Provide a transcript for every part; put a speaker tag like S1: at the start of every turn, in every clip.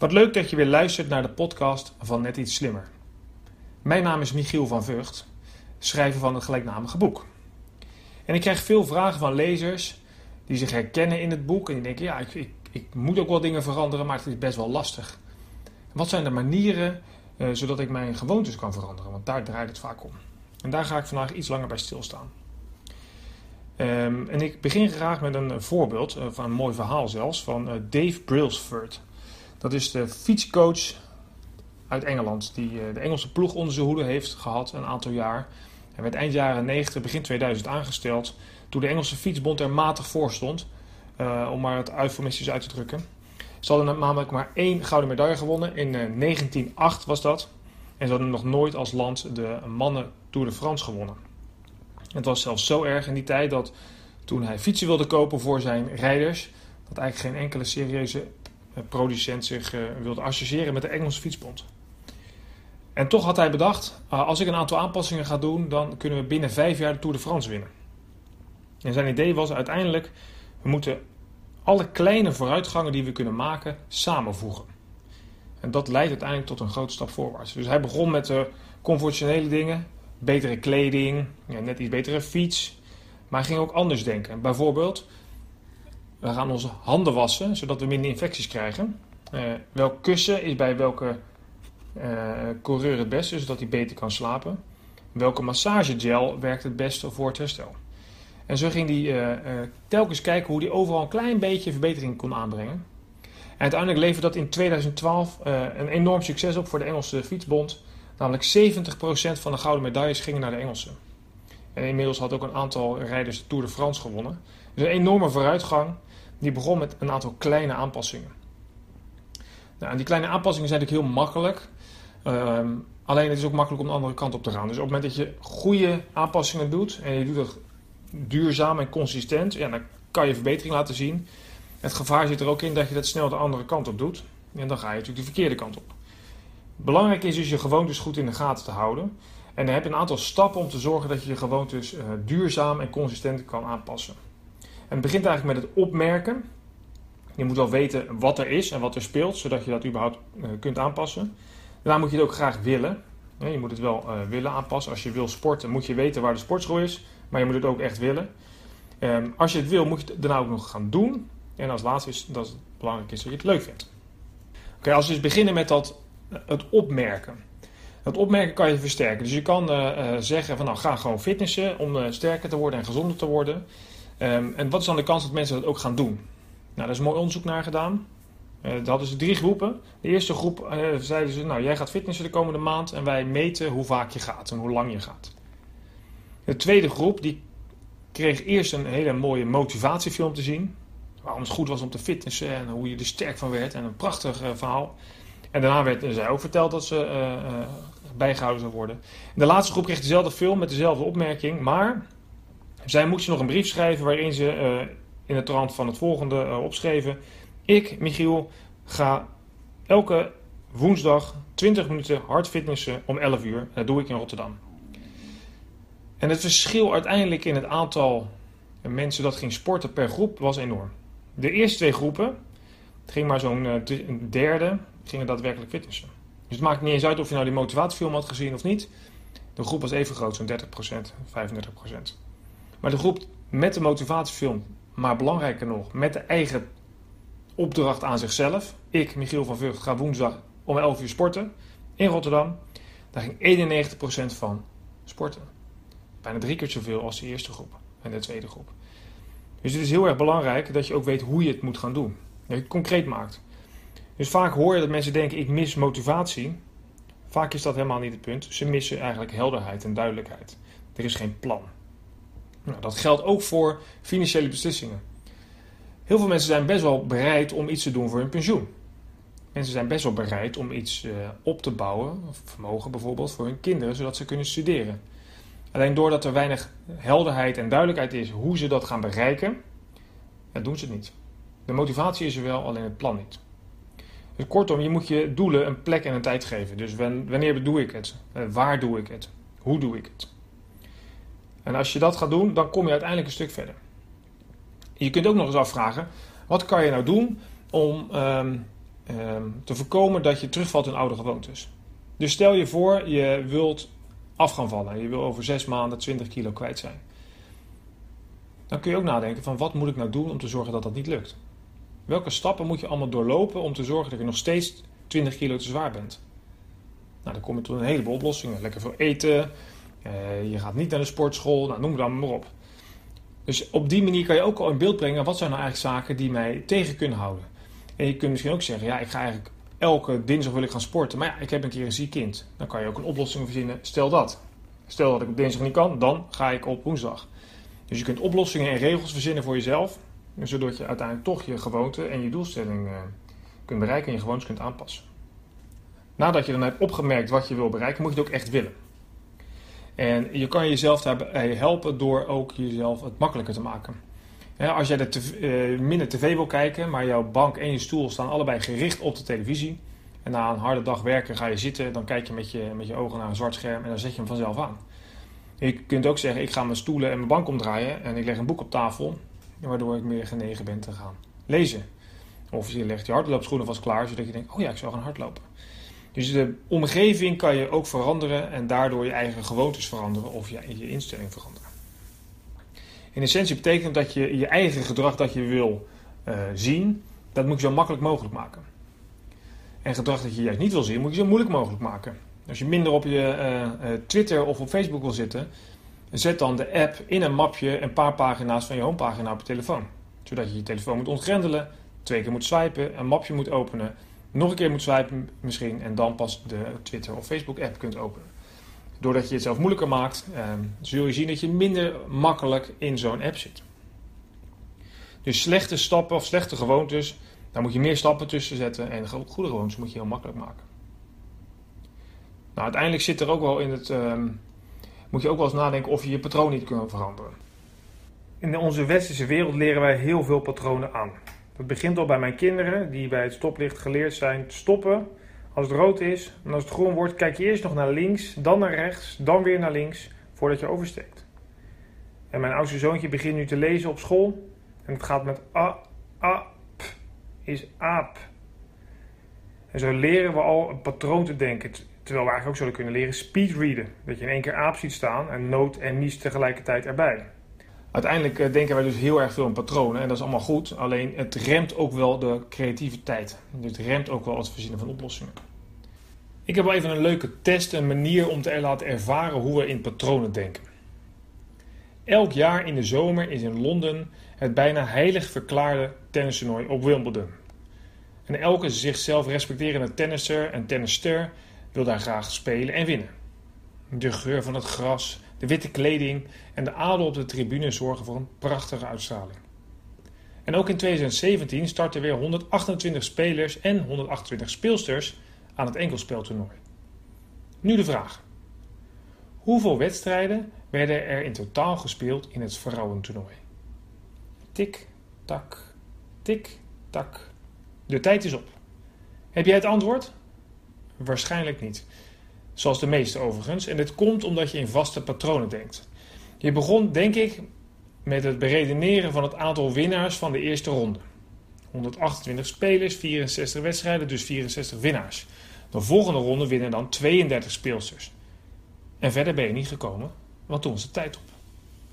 S1: Wat leuk dat je weer luistert naar de podcast van Net iets slimmer. Mijn naam is Michiel van Vught, schrijver van het gelijknamige boek. En ik krijg veel vragen van lezers die zich herkennen in het boek en die denken: ja, ik, ik, moet ook wel dingen veranderen, maar het is best wel lastig. Wat zijn de manieren uh, zodat ik mijn gewoontes kan veranderen? Want daar draait het vaak om. En daar ga ik vandaag iets langer bij stilstaan. Um, en ik begin graag met een voorbeeld, uh, van een mooi verhaal zelfs, van uh, Dave Brailsford. Dat is de fietscoach uit Engeland, die uh, de Engelse ploeg onder zijn hoede heeft gehad een aantal jaar. Hij werd eind jaren 90, begin 2000 aangesteld, toen de Engelse fietsbond er matig voor stond, om maar het eufemistisch uit te drukken. Ze hadden namelijk maar één gouden medaille gewonnen, in 1908 was dat. En ze hadden nog nooit als land de mannen Tour de France gewonnen. Het was zelfs zo erg in die tijd dat toen hij fietsen wilde kopen voor zijn rijders, dat eigenlijk geen enkele serieuze eh, producent zich uh, wilde associëren met de Engelse fietsbond. En toch had hij bedacht, uh, als ik een aantal aanpassingen ga doen, dan kunnen we binnen vijf jaar de Tour de France winnen. En zijn idee was uiteindelijk, we moeten alle kleine vooruitgangen die we kunnen maken samenvoegen. En dat leidt uiteindelijk tot een grote stap voorwaarts. Dus hij begon met de conventionele dingen, betere kleding, net iets betere fiets. Maar ging ook anders denken. Bijvoorbeeld, we gaan onze handen wassen, zodat we minder infecties krijgen. Uh, welk kussen is bij welke uh, coureur het beste, zodat hij beter kan slapen. Welke massagegel werkt het beste voor het herstel. En zo ging hij uh, telkens kijken hoe hij overal een klein beetje verbetering kon aanbrengen. En uiteindelijk leverde dat in 2012 een enorm succes op voor de Engelse Fietsbond. Namelijk 70% van de gouden medailles gingen naar de Engelsen. En inmiddels had ook een aantal rijders de Tour de France gewonnen. Dus een enorme vooruitgang. Die begon met een aantal kleine aanpassingen. Nou, die kleine aanpassingen zijn natuurlijk heel makkelijk. Uh, alleen het is ook makkelijk om de andere kant op te gaan. Dus op het moment dat je goede aanpassingen doet en je doet dat duurzaam en consistent, ja, dan kan je verbetering laten zien. Het gevaar zit er ook in dat je dat snel de andere kant op doet. En dan ga je natuurlijk de verkeerde kant op. Belangrijk is dus je gewoontes goed in de gaten te houden. En dan heb je een aantal stappen om te zorgen dat je je gewoontes uh, duurzaam en consistent kan aanpassen. Het begint eigenlijk met het opmerken. Je moet wel weten wat er is en wat er speelt, zodat je dat überhaupt uh, kunt aanpassen. Daarna moet je het ook graag willen. Je moet het wel uh, willen aanpassen. Als je wil sporten, moet je weten waar de sportschool is, maar je moet het ook echt willen. Um, als je het wil, moet je het daarna ook nog gaan doen. En als laatste is dat het belangrijk is dat je het leuk vindt. Oké, als we dus beginnen met dat het opmerken. Het opmerken kan je versterken. Dus je kan zeggen van nou ga gewoon fitnessen om sterker te worden en gezonder te worden. Um, en wat is dan de kans dat mensen dat ook gaan doen? Nou, daar is mooi onderzoek naar gedaan. Uh, hadden ze drie groepen. De eerste groep zeiden ze nou jij gaat fitnessen de komende maand en wij meten hoe vaak je gaat en hoe lang je gaat. De tweede groep die kreeg eerst een hele mooie motivatiefilm te zien. Waarom het goed was om te fitnessen en hoe je er sterk van werd en een prachtig verhaal. En daarna werd zij ook verteld dat ze bijgehouden zou worden. de laatste groep kreeg dezelfde film met dezelfde opmerking. Maar zij moesten nog een brief schrijven waarin ze uh, in het trant van het volgende opschreven. Ik, Michiel, ga elke woensdag 20 minuten hard fitnessen om 11 uur. Dat doe ik in Rotterdam. En het verschil uiteindelijk in het aantal mensen dat ging sporten per groep was enorm. De eerste twee groepen, het ging maar zo'n derde, gingen daadwerkelijk fitnessen. Dus het maakt niet eens uit of je nou die motivatiefilm had gezien of niet. De groep was even groot, zo'n 30%, 35%. Maar de groep met de motivatiefilm, maar belangrijker nog, met de eigen opdracht aan zichzelf. Ik, Michiel van Vught, ga woensdag om 11 uur sporten in Rotterdam. Daar ging 91% van sporten. Bijna drie keer zoveel als de eerste groep en de tweede groep. Dus het is heel erg belangrijk dat je ook weet hoe je het moet gaan doen. Dat je het concreet maakt. Dus vaak hoor je dat mensen denken: ik mis motivatie. Vaak is dat helemaal niet het punt. Ze missen eigenlijk helderheid en duidelijkheid. Er is geen plan. Nou, dat geldt ook voor financiële beslissingen. Heel veel mensen zijn best wel bereid om iets te doen voor hun pensioen. Mensen zijn best wel bereid om iets uh, op te bouwen, vermogen bijvoorbeeld, voor hun kinderen, zodat ze kunnen studeren. Alleen doordat er weinig helderheid en duidelijkheid is hoe ze dat gaan bereiken, ja, doen ze het niet. De motivatie is er wel, alleen het plan niet. Dus kortom, je moet je doelen een plek en een tijd geven. Dus wanneer doe ik het? Eh, waar doe ik het? Hoe doe ik het? En als je dat gaat doen, dan kom je uiteindelijk een stuk verder. Je kunt ook nog eens afvragen: wat kan je nou doen om um, ehm, te voorkomen dat je terugvalt in oude gewoontes. Dus stel je voor, je wilt af gaan vallen. Je wil over zes maanden 20 kilo kwijt zijn. Dan kun je ook nadenken van wat moet ik nou doen om te zorgen dat dat niet lukt. Welke stappen moet je allemaal doorlopen om te zorgen dat je nog steeds 20 kilo te zwaar bent? Nou, dan kom je tot een heleboel oplossingen. Lekker veel eten, je gaat niet naar de sportschool, nou, noem dan maar op. Dus op die manier kan je ook al in beeld brengen wat zijn nou eigenlijk zaken die mij tegen kunnen houden. En je kunt misschien ook zeggen, ja, ik ga eigenlijk elke dinsdag wil ik gaan sporten, maar ja, ik heb een keer een ziek kind. Dan kan je ook een oplossing verzinnen. Stel dat. Stel dat ik op dinsdag niet kan, dan ga ik op woensdag. Dus je kunt oplossingen en regels verzinnen voor jezelf, zodat je uiteindelijk toch je gewoonte en je doelstelling uh, kunt bereiken en je gewoontes kunt aanpassen. Nadat je dan hebt opgemerkt wat je wil bereiken, moet je het ook echt willen. En je kan jezelf daarbij helpen door ook jezelf het makkelijker te maken. als jij de uh, minder tv wil kijken, maar jouw bank en je stoel staan allebei gericht op de televisie. En na een harde dag werken ga je zitten, dan kijk je met je, met je ogen naar een zwart scherm en dan zet je hem vanzelf aan. Je kunt ook zeggen, ik ga mijn stoelen en mijn bank omdraaien en ik leg een boek op tafel, waardoor ik meer genegen ben te gaan lezen. Of je legt je hardloopschoenen vast klaar, zodat je denkt, oh ja, ik zou gaan hardlopen. Dus de omgeving kan je ook veranderen en daardoor je eigen gewoontes veranderen of je, je instelling veranderen. In essentie betekent dat je je eigen gedrag dat je wil uh, zien, dat moet je zo makkelijk mogelijk maken. En gedrag dat je juist niet wil zien, moet je zo moeilijk mogelijk maken. Als je minder op je uh, Twitter of op Facebook wil zitten, zet dan de app in een mapje een paar pagina's van je homepagina op je telefoon. Zodat je je telefoon moet ontgrendelen, twee keer moet swipen, een mapje moet openen nog een keer moet swipen misschien en dan pas de Twitter of Facebook app kunt openen. Doordat je het zelf moeilijker maakt, eh, zul je zien dat je minder makkelijk in zo'n app zit. Dus slechte stappen of slechte gewoontes, daar moet je meer stappen tussen zetten en goede gewoontes moet je heel makkelijk maken. Nou, uiteindelijk zit er ook wel in het, uh, moet je ook wel eens nadenken of je je patroon niet kunt veranderen. In onze westerse wereld leren wij heel veel patronen aan. Het begint al bij mijn kinderen, die bij het stoplicht geleerd zijn te stoppen als het rood is. En als het groen wordt, kijk je eerst nog naar links, dan naar rechts, dan weer naar links, voordat je oversteekt. En mijn oudste zoontje begint nu te lezen op school. En het gaat met a, a, p, is aap. En zo leren we al een patroon te denken. Terwijl we eigenlijk ook zouden kunnen leren speedreaden. Dat je in één keer aap ziet staan en noot en nies tegelijkertijd erbij. Uiteindelijk eh, denken wij dus heel erg veel aan patronen en dat is allemaal goed. Alleen het remt ook wel de creativiteit. Het remt ook wel het verzinnen van oplossingen. Ik heb wel even een leuke test, een manier om te laten ervaren hoe we in patronen denken. Elk jaar in de zomer is in Londen het bijna heilig verklaarde tennistoernooi op Wimbledon. En elke zichzelf respecterende tennisser en tennister wil daar graag spelen en winnen. De geur van het gras, de witte kleding en de adel op de tribune zorgen voor een prachtige uitstraling. En ook in 2017 starten weer 128 spelers en 128 speelsters aan het enkelspeltoernooi. Nu de vraag. Hoeveel wedstrijden werden er in totaal gespeeld in het vrouwentoernooi? Tik, tak, tik, tak. De tijd is op. Heb jij het antwoord? Waarschijnlijk niet. Zoals de meeste overigens. En dit komt omdat je in vaste patronen denkt. Je begon, denk ik, met het beredeneren van het aantal winnaars van de eerste ronde. 128 spelers, 64 wedstrijden, dus 64 winnaars. De volgende ronde winnen dan 32 speelsters. En verder ben je niet gekomen, want toen was de tijd op.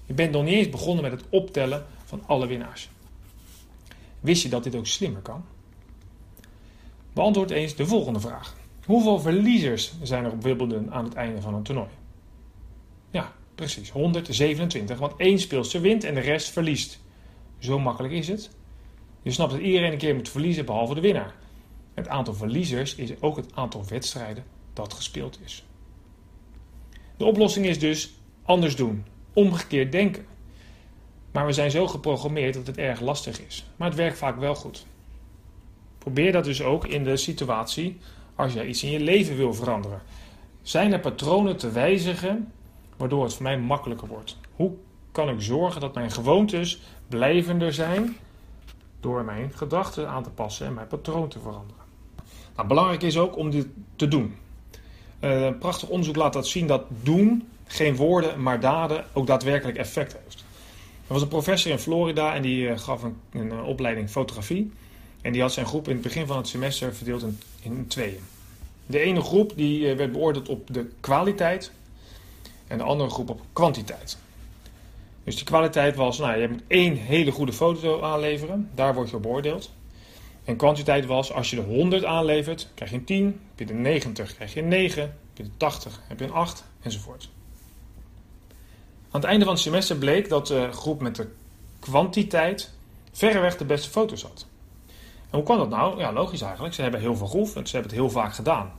S1: Je bent nog niet eens begonnen met het optellen van alle winnaars. Wist je dat dit ook slimmer kan? Beantwoord eens de volgende vraag. Hoeveel verliezers zijn er op Wimbledon aan het einde van een toernooi? Ja, precies, 127, want één speelster wint en de rest verliest. Zo makkelijk is het. Je snapt dat iedereen een keer moet verliezen behalve de winnaar. Het aantal verliezers is ook het aantal wedstrijden dat gespeeld is. De oplossing is dus anders doen, omgekeerd denken. Maar we zijn zo geprogrammeerd dat het erg lastig is. Maar het werkt vaak wel goed. Probeer dat dus ook in de situatie als jij iets in je leven wil veranderen. Zijn er patronen te wijzigen waardoor het voor mij makkelijker wordt? Hoe kan ik zorgen dat mijn gewoontes blijvender zijn door mijn gedachten aan te passen en mijn patroon te veranderen? Nou, belangrijk is ook om dit te doen. Uh, prachtig onderzoek laat dat zien dat doen, geen woorden, maar daden, ook daadwerkelijk effect heeft. Er was een professor in Florida en die uh, gaf een, een, opleiding fotografie. En die had zijn groep in het begin van het semester verdeeld in, tweeën. De ene groep die werd beoordeeld op de kwaliteit en de andere groep op kwantiteit. Dus die kwaliteit was, nou, je moet één hele goede foto aanleveren, daar word je beoordeeld. En kwantiteit was, als je de 100 aanlevert, krijg je een 10, heb je de 90, krijg je een 9, heb je de 80, heb je een 8, enzovoort. Aan het einde van het semester bleek dat de groep met de kwantiteit verreweg de beste foto's had. En hoe kwam dat nou? Ja, logisch eigenlijk. Ze hebben heel veel geoefend, ze hebben het heel vaak gedaan.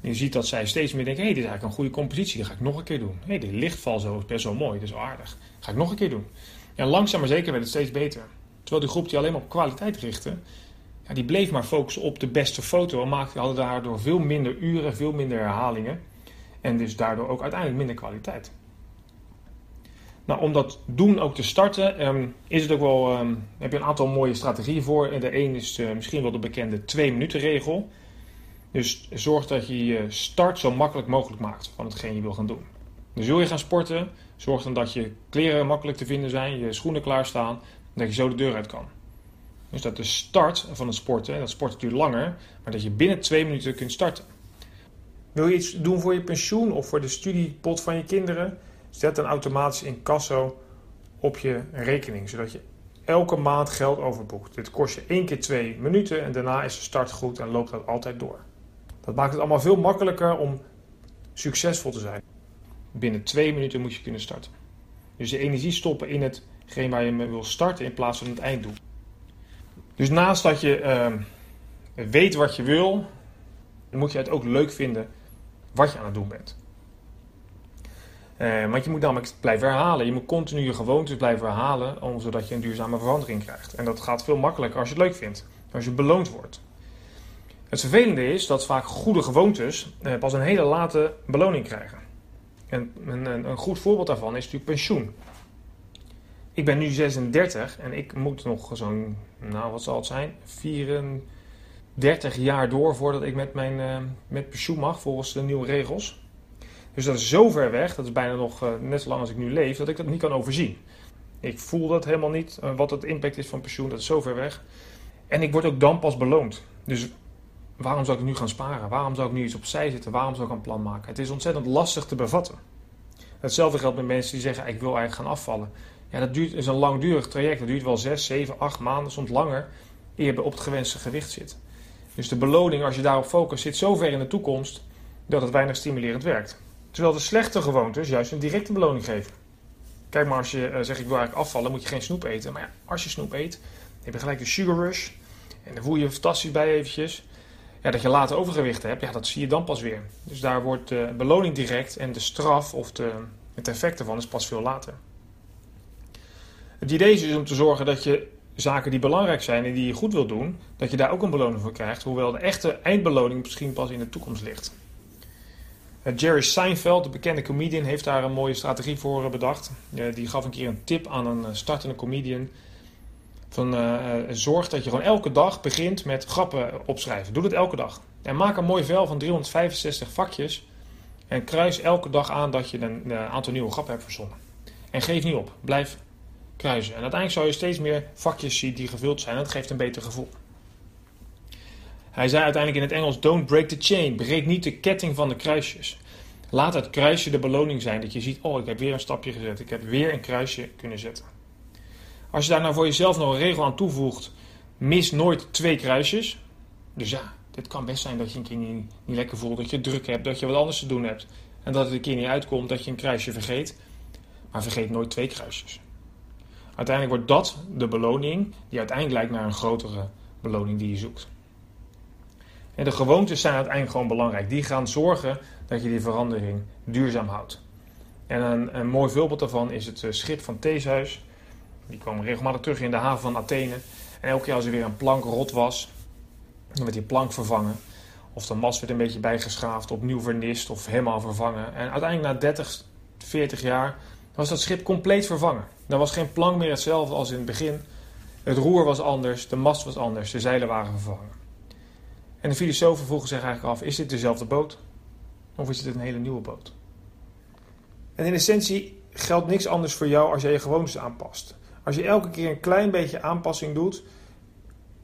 S1: je ziet dat zij steeds meer denken, hé, hey, dit is eigenlijk een goede compositie, die ga ik nog een keer doen. Hey, dit lichtval zo is best wel mooi, dit is aardig. Ga ik nog een keer doen. En langzaam maar zeker werd het steeds beter. Terwijl die groep die alleen maar op kwaliteit richtte, ja, die bleef maar focussen op de beste foto en maakte, hadden daardoor veel minder uren, veel minder herhalingen. En dus daardoor ook uiteindelijk minder kwaliteit. Nou, om dat doen ook te starten, ehm, is het ook wel, um, heb je een aantal mooie strategieën voor. En de een is uh, misschien wel de bekende 2 minuten regel. Dus zorg dat je je start zo makkelijk mogelijk maakt van hetgeen je wil gaan doen. Dus wil je gaan sporten, zorg dan dat je kleren makkelijk te vinden zijn, je schoenen klaarstaan, en dat je zo de deur uit kan. Dus dat de start van het sporten, dat sport duurt langer, maar dat je binnen twee minuten kunt starten. Wil je iets doen voor je pensioen of voor de studiepot van je kinderen? Zet dan automatisch in Casso op je rekening, zodat je elke maand geld overboekt. Dit kost je één keer twee minuten en daarna is de start goed en loopt dat altijd door. Dat maakt het allemaal veel makkelijker om succesvol te zijn. Binnen twee minuten moet je kunnen starten. Dus je energie stoppen in hetgeen waar je mee wil starten in plaats van het einddoel. Dus naast dat je uh, weet wat je wil, moet je het ook leuk vinden wat je aan het doen bent. Uh, want je moet namelijk blijven herhalen. Je moet continu je gewoontes blijven herhalen, om, zodat je een duurzame verandering krijgt. En dat gaat veel makkelijker als je het leuk vindt, als je beloond wordt. Het vervelende is dat vaak goede gewoontes uh, pas een hele late beloning krijgen. En een, een, goed voorbeeld daarvan is natuurlijk pensioen. Ik ben nu 36 en ik moet nog zo'n, nou wat zal het zijn, 34 jaar door voordat ik met, mijn, uh, met pensioen mag volgens de nieuwe regels. Dus dat is zo ver weg, dat is bijna nog uh, net zo lang als ik nu leef, dat ik dat niet kan overzien. Ik voel dat helemaal niet, uh, wat het impact is van pensioen, dat is zo ver weg. En ik word ook dan pas beloond. Dus waarom zou ik nu gaan sparen? Waarom zou ik nu iets opzij zetten? Waarom zou ik een plan maken? Het is ontzettend lastig te bevatten. Hetzelfde geldt met mensen die zeggen: Ik wil eigenlijk gaan afvallen. Ja, dat duurt, is een langdurig traject. Dat duurt wel 6, 7, 8 maanden, soms langer, eer je op het gewenste gewicht zit. Dus de beloning, als je daarop focust, zit zo ver in de toekomst dat het weinig stimulerend werkt. Terwijl de slechte gewoontes juist een directe beloning geven. Kijk maar, als je uh, zegt ik wil eigenlijk afvallen, moet je geen snoep eten. Maar ja, als je snoep eet, heb je gelijk de sugar rush. En dan voel je je fantastisch bij eventjes. Ja, dat je later overgewicht hebt, ja, dat zie je dan pas weer. Dus daar wordt de beloning direct en de straf of de, het effect ervan is pas veel later. Het idee is dus om te zorgen dat je zaken die belangrijk zijn en die je goed wil doen, dat je daar ook een beloning voor krijgt. Hoewel de echte eindbeloning misschien pas in de toekomst ligt. Jerry Seinfeld, de bekende comedian, heeft daar een mooie strategie voor bedacht. Die gaf een keer een tip aan een startende comedian. Van, zorg dat je gewoon elke dag begint met grappen opschrijven. Doe het elke dag. En maak een mooi vel van 365 vakjes. En kruis elke dag aan dat je een, aantal nieuwe grappen hebt verzonnen. En geef niet op. Blijf kruisen. En uiteindelijk zal je steeds meer vakjes zien die gevuld zijn. Dat geeft een beter gevoel. Hij zei uiteindelijk in het Engels: Don't break the chain. Breek niet de ketting van de kruisjes. Laat het kruisje de beloning zijn. Dat je ziet: Oh, ik heb weer een stapje gezet. Ik heb weer een kruisje kunnen zetten. Als je daar nou voor jezelf nog een regel aan toevoegt: mis nooit twee kruisjes. Dus ja, dit kan best zijn dat je een keer niet, niet lekker voelt, dat je druk hebt, dat je wat anders te doen hebt. En dat het een keer niet uitkomt dat je een kruisje vergeet. Maar vergeet nooit twee kruisjes. Uiteindelijk wordt dat de beloning die uiteindelijk leidt naar een grotere beloning die je zoekt. En de gewoontes zijn uiteindelijk gewoon belangrijk. Die gaan zorgen dat je die verandering duurzaam houdt. En een, een mooi voorbeeld daarvan is het eh, schip van Theeshuis. Die kwam regelmatig terug in de haven van Athene. En elke keer als er weer een plank rot was, dan werd die plank vervangen. Of de mast werd een beetje bijgeschaafd, opnieuw vernist of helemaal vervangen. En uiteindelijk na 30, 40 jaar was dat schip compleet vervangen. Er was geen plank meer hetzelfde als in het begin. Het roer was anders, de mast was anders, de zeilen waren vervangen. En de filosofen vroegen zich eigenlijk af: is dit dezelfde boot? Of is het een hele nieuwe boot? En in essentie geldt niks anders voor jou als jij je gewoontes aanpast. Als je elke keer een klein beetje aanpassing doet,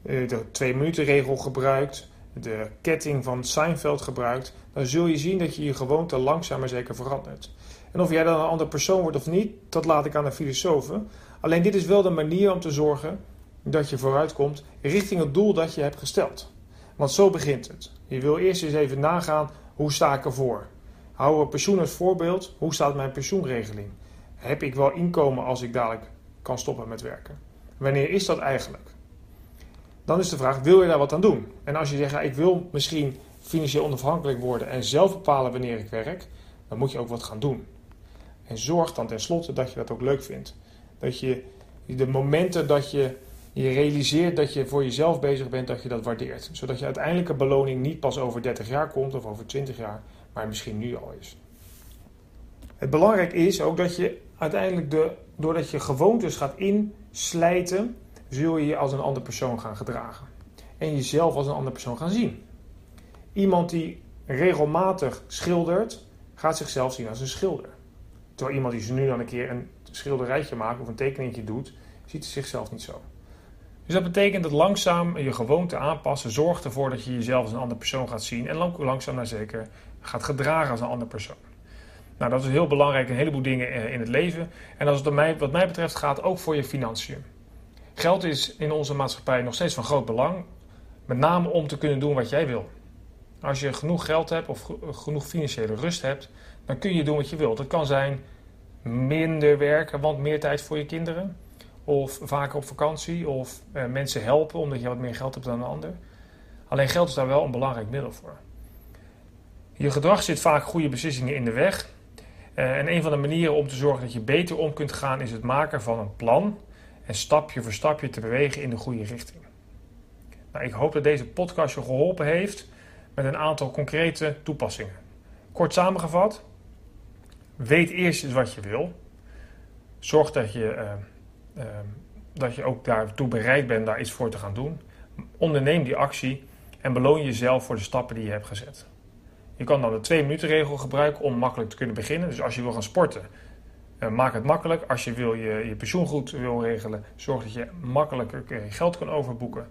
S1: eh, de twee minuten regel gebruikt, de ketting van Seinfeld gebruikt, dan zul je zien dat je je gewoonte langzaam maar zeker verandert. En of jij dan een andere persoon wordt of niet, dat laat ik aan de filosofen. Alleen dit is wel de manier om te zorgen dat je vooruitkomt richting het doel dat je hebt gesteld. Want zo begint het. Je wil eerst eens even nagaan, hoe sta ik ervoor? Hou een pensioen als voorbeeld. Hoe staat mijn pensioenregeling? Heb ik wel inkomen als ik dadelijk kan stoppen met werken? Wanneer is dat eigenlijk? Dan is de vraag, wil je daar wat aan doen? En als je zegt, ik wil misschien financieel onafhankelijk worden en zelf bepalen wanneer ik werk, dan moet je ook wat gaan doen. En zorg dan tenslotte dat je dat ook leuk vindt. Dat je de momenten dat je je realiseert dat je voor jezelf bezig bent, dat je dat waardeert. Zodat je uiteindelijke beloning niet pas over 30 jaar komt of over 20 jaar, maar misschien nu al is. Het belangrijk is ook dat je uiteindelijk, de, doordat je gewoontes gaat inslijten, zul je je als een andere persoon gaan gedragen. En jezelf als een andere persoon gaan zien. Iemand die regelmatig schildert, gaat zichzelf zien als een schilder. Terwijl iemand die nu dan een keer een schilderijtje maakt of een tekeningetje doet, ziet zichzelf niet zo. Dus dat betekent dat langzaam je gewoonte aanpassen zorgt ervoor dat je jezelf als een andere persoon gaat zien en langzaam naar zeker gaat gedragen als een andere persoon. Nou, dat is heel belangrijk, een heleboel dingen eh, in het leven. En als het mij, wat mij betreft gaat ook voor je financiën. Geld is in onze maatschappij nog steeds van groot belang, met name om te kunnen doen wat jij wil. Als je genoeg geld hebt of genoeg financiële rust hebt, dan kun je doen wat je wilt. Dat kan zijn minder werken, want meer tijd voor je kinderen. Of vaker op vakantie. Of eh, mensen helpen omdat je wat meer geld hebt dan een ander. Alleen geld is daar wel een belangrijk middel voor. Je gedrag zit vaak goede beslissingen in de weg. Uh, en een van de manieren om te zorgen dat je beter om kunt gaan is het maken van een plan. En stapje voor stapje te bewegen in de goede richting. Nou, ik hoop dat deze podcast je geholpen heeft met een aantal concrete toepassingen. Kort samengevat, weet eerst eens wat je wil. Zorg dat je, uh, dat je ook daartoe bereid bent daar iets voor te gaan doen. Onderneem die actie en beloon jezelf voor de stappen die je hebt gezet. Je kan dan de 2 minuten regel gebruiken om makkelijk te kunnen beginnen. Dus als je wil gaan sporten, uh, maak het makkelijk. Als je wil je, je pensioengoed wil regelen, zorg dat je makkelijker geld kan overboeken.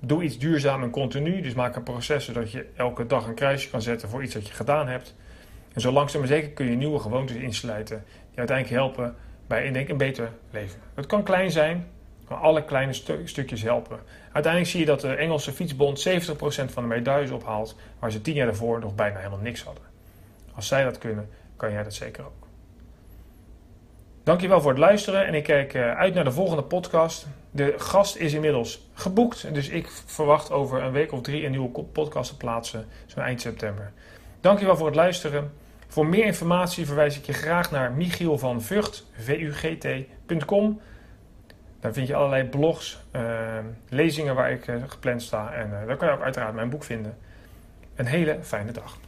S1: Doe iets duurzaam en continu. Dus maak een proces zodat je elke dag een kruisje kan zetten voor iets dat je gedaan hebt. En zo langzaam maar zeker kun je nieuwe gewoontes insluiten die uiteindelijk helpen bij denk, een beter leven. Het kan klein zijn, maar alle kleine stukjes helpen. Uiteindelijk zie je dat de Engelse fietsbond 70% van de medailles ophaalt, waar ze tien jaar daarvoor nog bijna helemaal niks hadden. Als zij dat kunnen, kan jij dat zeker ook. Dankjewel voor het luisteren en ik kijk eh, uit naar de volgende podcast. De gast is inmiddels geboekt, dus ik verwacht over een week of drie een nieuwe podcast te plaatsen, zo eind september. Dankjewel voor het luisteren. Voor meer informatie verwijs ik je graag naar Michiel van Vught, vugt.com. Daar vind je allerlei blogs, uh, lezingen waar ik uh, gepland sta en uh, daar kan je ook uiteraard mijn boek vinden. Een hele fijne dag.